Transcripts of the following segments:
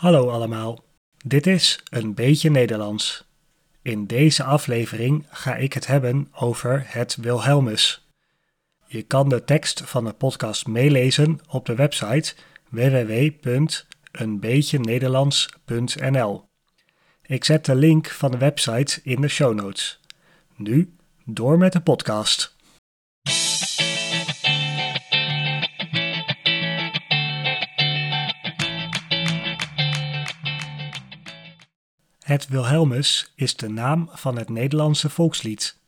Hallo allemaal, dit is Een Beetje Nederlands. In deze aflevering ga ik het hebben over het Wilhelmus. Je kan de tekst van de podcast meelezen op de website www.eenbeetjenederlands.nl. Ik zet de link van de website in de show notes. Nu door met de podcast. Het Wilhelmus is de naam van het Nederlandse volkslied.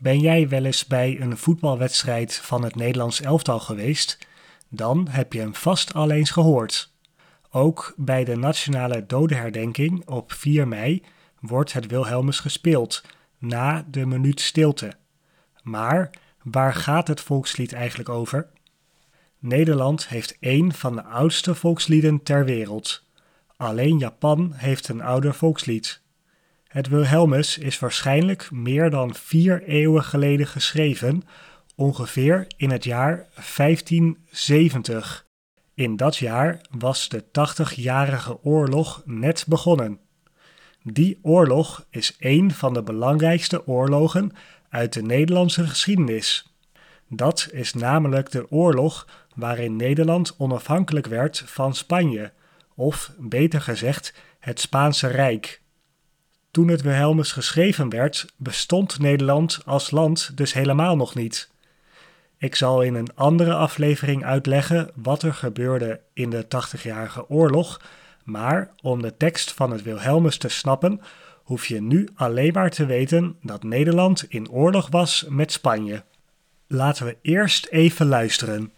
Ben jij wel eens bij een voetbalwedstrijd van het Nederlands elftal geweest? Dan heb je hem vast al eens gehoord. Ook bij de nationale dodenherdenking op 4 mei wordt het Wilhelmus gespeeld, na de minuut stilte. Maar waar gaat het volkslied eigenlijk over? Nederland heeft één van de oudste volkslieden ter wereld. Alleen Japan heeft een ouder volkslied. Het Wilhelmus is waarschijnlijk meer dan vier eeuwen geleden geschreven, ongeveer in het jaar 1570. In dat jaar was de 80-jarige oorlog net begonnen. Die oorlog is een van de belangrijkste oorlogen uit de Nederlandse geschiedenis. Dat is namelijk de oorlog waarin Nederland onafhankelijk werd van Spanje of beter gezegd het Spaanse Rijk. Toen het Wilhelmus geschreven werd, bestond Nederland als land dus helemaal nog niet. Ik zal in een andere aflevering uitleggen wat er gebeurde in de Tachtigjarige Oorlog, maar om de tekst van het Wilhelmus te snappen, hoef je nu alleen maar te weten dat Nederland in oorlog was met Spanje. Laten we eerst even luisteren.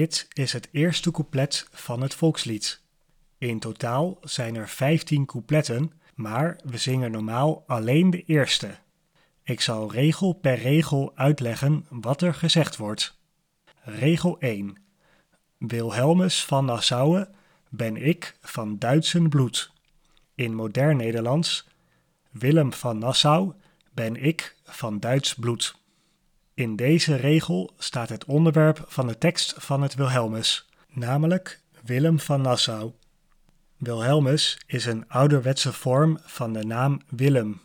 Dit is het eerste couplet van het volkslied. In totaal zijn er 15 coupletten, maar we zingen normaal alleen de eerste. Ik zal regel per regel uitleggen wat er gezegd wordt. Regel 1. Wilhelmus van Nassau ben ik van Duitsen bloed. In modern Nederlands Willem van Nassau ben ik van Duits bloed. In deze regel staat het onderwerp van de tekst van het Wilhelmus, namelijk Willem van Nassau. Wilhelmus is een ouderwetse vorm van de naam Willem.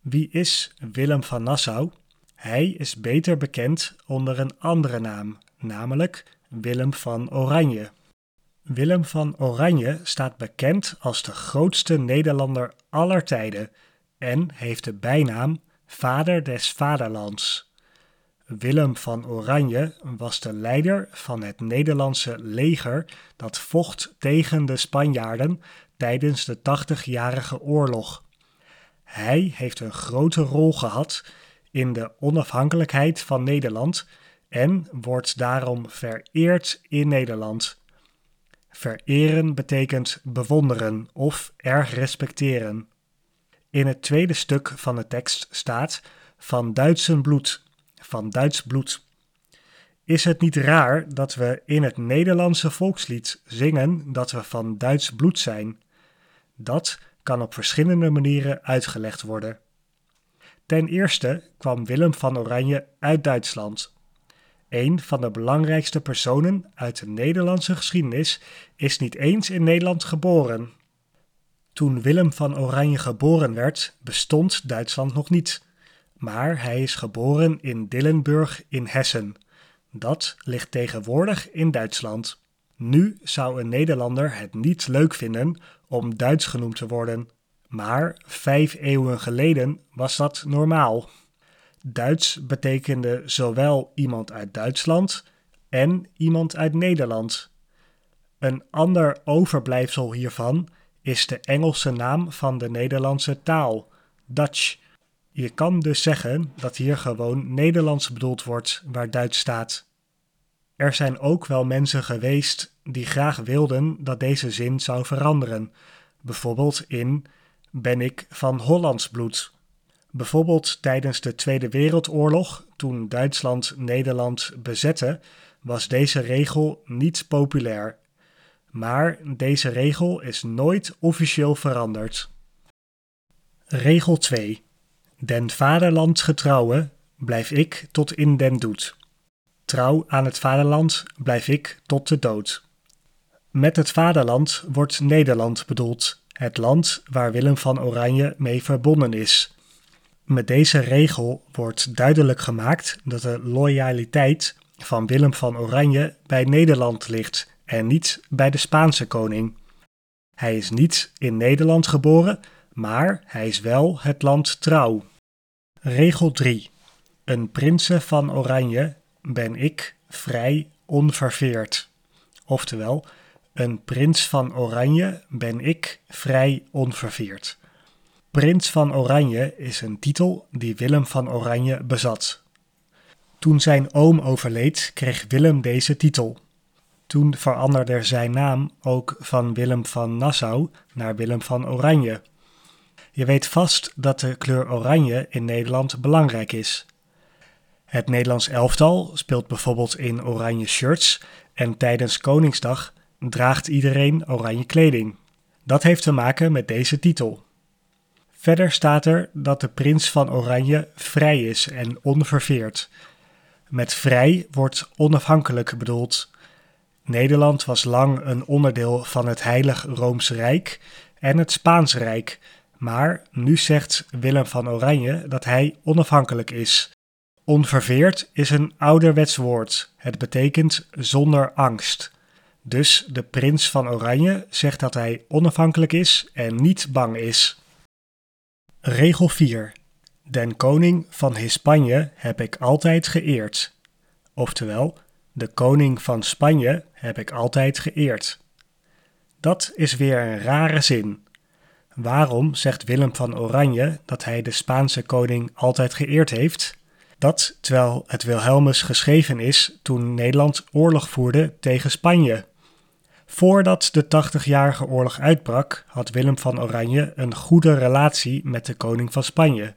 Wie is Willem van Nassau? Hij is beter bekend onder een andere naam, namelijk Willem van Oranje. Willem van Oranje staat bekend als de grootste Nederlander aller tijden en heeft de bijnaam Vader des Vaderlands. Willem van Oranje was de leider van het Nederlandse leger dat vocht tegen de Spanjaarden tijdens de Tachtigjarige Oorlog. Hij heeft een grote rol gehad in de onafhankelijkheid van Nederland en wordt daarom vereerd in Nederland. Vereren betekent bewonderen of erg respecteren. In het tweede stuk van de tekst staat van Duitsen bloed van Duits bloed. Is het niet raar dat we in het Nederlandse volkslied zingen dat we van Duits bloed zijn? Dat kan op verschillende manieren uitgelegd worden. Ten eerste kwam Willem van Oranje uit Duitsland. Een van de belangrijkste personen uit de Nederlandse geschiedenis is niet eens in Nederland geboren. Toen Willem van Oranje geboren werd, bestond Duitsland nog niet maar hij is geboren in Dillenburg in Hessen. Dat ligt tegenwoordig in Duitsland. Nu zou een Nederlander het niet leuk vinden om Duits genoemd te worden, maar vijf eeuwen geleden was dat normaal. Duits betekende zowel iemand uit Duitsland en iemand uit Nederland. Een ander overblijfsel hiervan is de Engelse naam van de Nederlandse taal, Dutch. Je kan dus zeggen dat hier gewoon Nederlands bedoeld wordt waar Duits staat. Er zijn ook wel mensen geweest die graag wilden dat deze zin zou veranderen, bijvoorbeeld in ben ik van Hollands bloed. Bijvoorbeeld tijdens de Tweede Wereldoorlog, toen Duitsland Nederland bezette, was deze regel niet populair. Maar deze regel is nooit officieel veranderd. Regel 2. Den vaderland getrouwe blijf ik tot in den doet. Trouw aan het vaderland blijf ik tot de dood. Met het vaderland wordt Nederland bedoeld, het land waar Willem van Oranje mee verbonden is. Met deze regel wordt duidelijk gemaakt dat de loyaliteit van Willem van Oranje bij Nederland ligt en niet bij de Spaanse koning. Hij is niet in Nederland geboren, maar hij is wel het land trouw. Regel 3. Een prinsen van Oranje ben ik vrij onverveerd. Oftewel, een prins van Oranje ben ik vrij onverveerd. Prins van Oranje is een titel die Willem van Oranje bezat. Toen zijn oom overleed, kreeg Willem deze titel. Toen veranderde zijn naam ook van Willem van Nassau naar Willem van Oranje. Je weet vast dat de kleur oranje in Nederland belangrijk is. Het Nederlands elftal speelt bijvoorbeeld in oranje shirts en tijdens Koningsdag draagt iedereen oranje kleding. Dat heeft te maken met deze titel. Verder staat er dat de prins van Oranje vrij is en onverveerd. Met vrij wordt onafhankelijk bedoeld. Nederland was lang een onderdeel van het Heilig Rooms Rijk en het Spaans Rijk, maar nu zegt Willem van Oranje dat hij onafhankelijk is. Onverveerd is een ouderwets woord. Het betekent zonder angst. Dus de prins van Oranje zegt dat hij onafhankelijk is en niet bang is. Regel 4. Den koning van Hispanje heb ik altijd geëerd. Oftewel, de koning van Spanje heb ik altijd geëerd. Dat is weer een rare zin. Waarom zegt Willem van Oranje dat hij de Spaanse koning altijd geëerd heeft? Dat terwijl het Wilhelmus geschreven is toen Nederland oorlog voerde tegen Spanje. Voordat de Tachtigjarige Oorlog uitbrak, had Willem van Oranje een goede relatie met de koning van Spanje.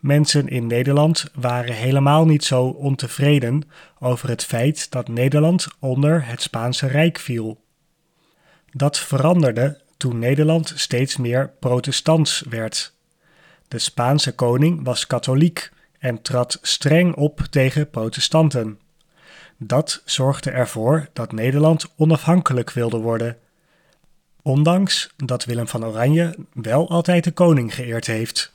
Mensen in Nederland waren helemaal niet zo ontevreden over het feit dat Nederland onder het Spaanse Rijk viel. Dat veranderde toen Nederland steeds meer protestants werd. De Spaanse koning was katholiek en trad streng op tegen protestanten. Dat zorgde ervoor dat Nederland onafhankelijk wilde worden. Ondanks dat Willem van Oranje wel altijd de koning geëerd heeft.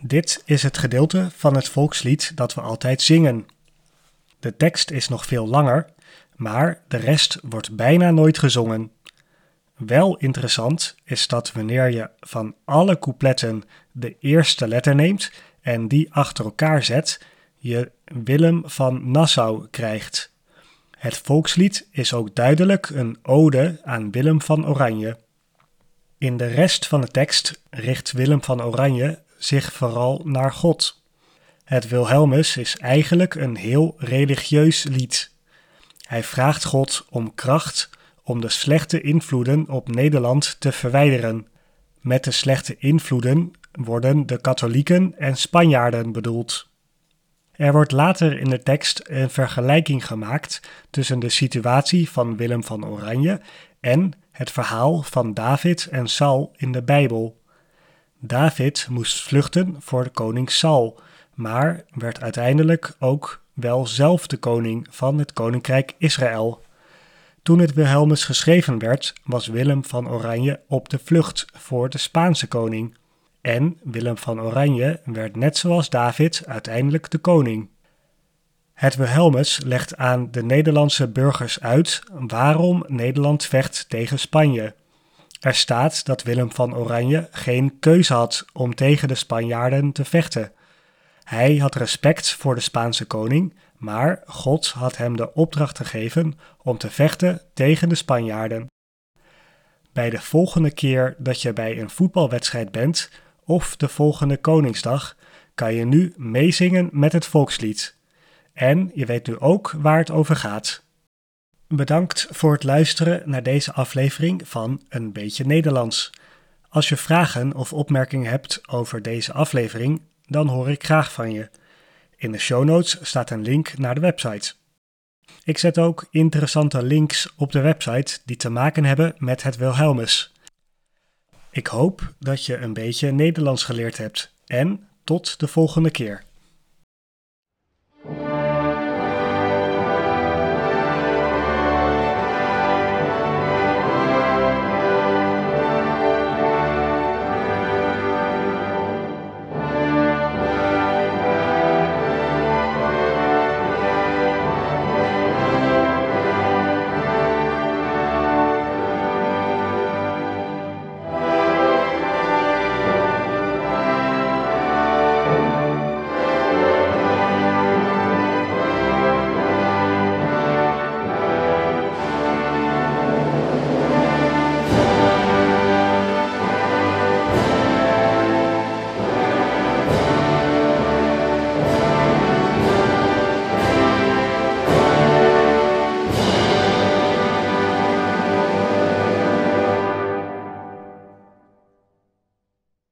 Dit is het gedeelte van het volkslied dat we altijd zingen. De tekst is nog veel langer, maar de rest wordt bijna nooit gezongen. Wel interessant is dat wanneer je van alle coupletten de eerste letter neemt en die achter elkaar zet, je Willem van Nassau krijgt. Het volkslied is ook duidelijk een ode aan Willem van Oranje. In de rest van de tekst richt Willem van Oranje zich vooral naar God. Het Wilhelmus is eigenlijk een heel religieus lied. Hij vraagt God om kracht om de slechte invloeden op Nederland te verwijderen. Met de slechte invloeden worden de katholieken en Spanjaarden bedoeld. Er wordt later in de tekst een vergelijking gemaakt tussen de situatie van Willem van Oranje en het verhaal van David en Saul in de Bijbel. David moest vluchten voor koning Saul, maar werd uiteindelijk ook wel zelf de koning van het koninkrijk Israël. Toen het Wilhelmus geschreven werd, was Willem van Oranje op de vlucht voor de Spaanse koning. En Willem van Oranje werd net zoals David uiteindelijk de koning. Het Wilhelmus legt aan de Nederlandse burgers uit waarom Nederland vecht tegen Spanje. Er staat dat Willem van Oranje geen keuze had om tegen de Spanjaarden te vechten. Hij had respect voor de Spaanse koning, maar God had hem de opdracht gegeven om te vechten tegen de Spanjaarden. Bij de volgende keer dat je bij een voetbalwedstrijd bent of de volgende Koningsdag, kan je nu meezingen met het volkslied. En je weet nu ook waar het over gaat. Bedankt voor het luisteren naar deze aflevering van Een beetje Nederlands. Als je vragen of opmerkingen hebt over deze aflevering, dan hoor ik graag van je. In de show notes staat een link naar de website. Ik zet ook interessante links op de website die te maken hebben met het Wilhelmus. Ik hoop dat je een beetje Nederlands geleerd hebt en tot de volgende keer.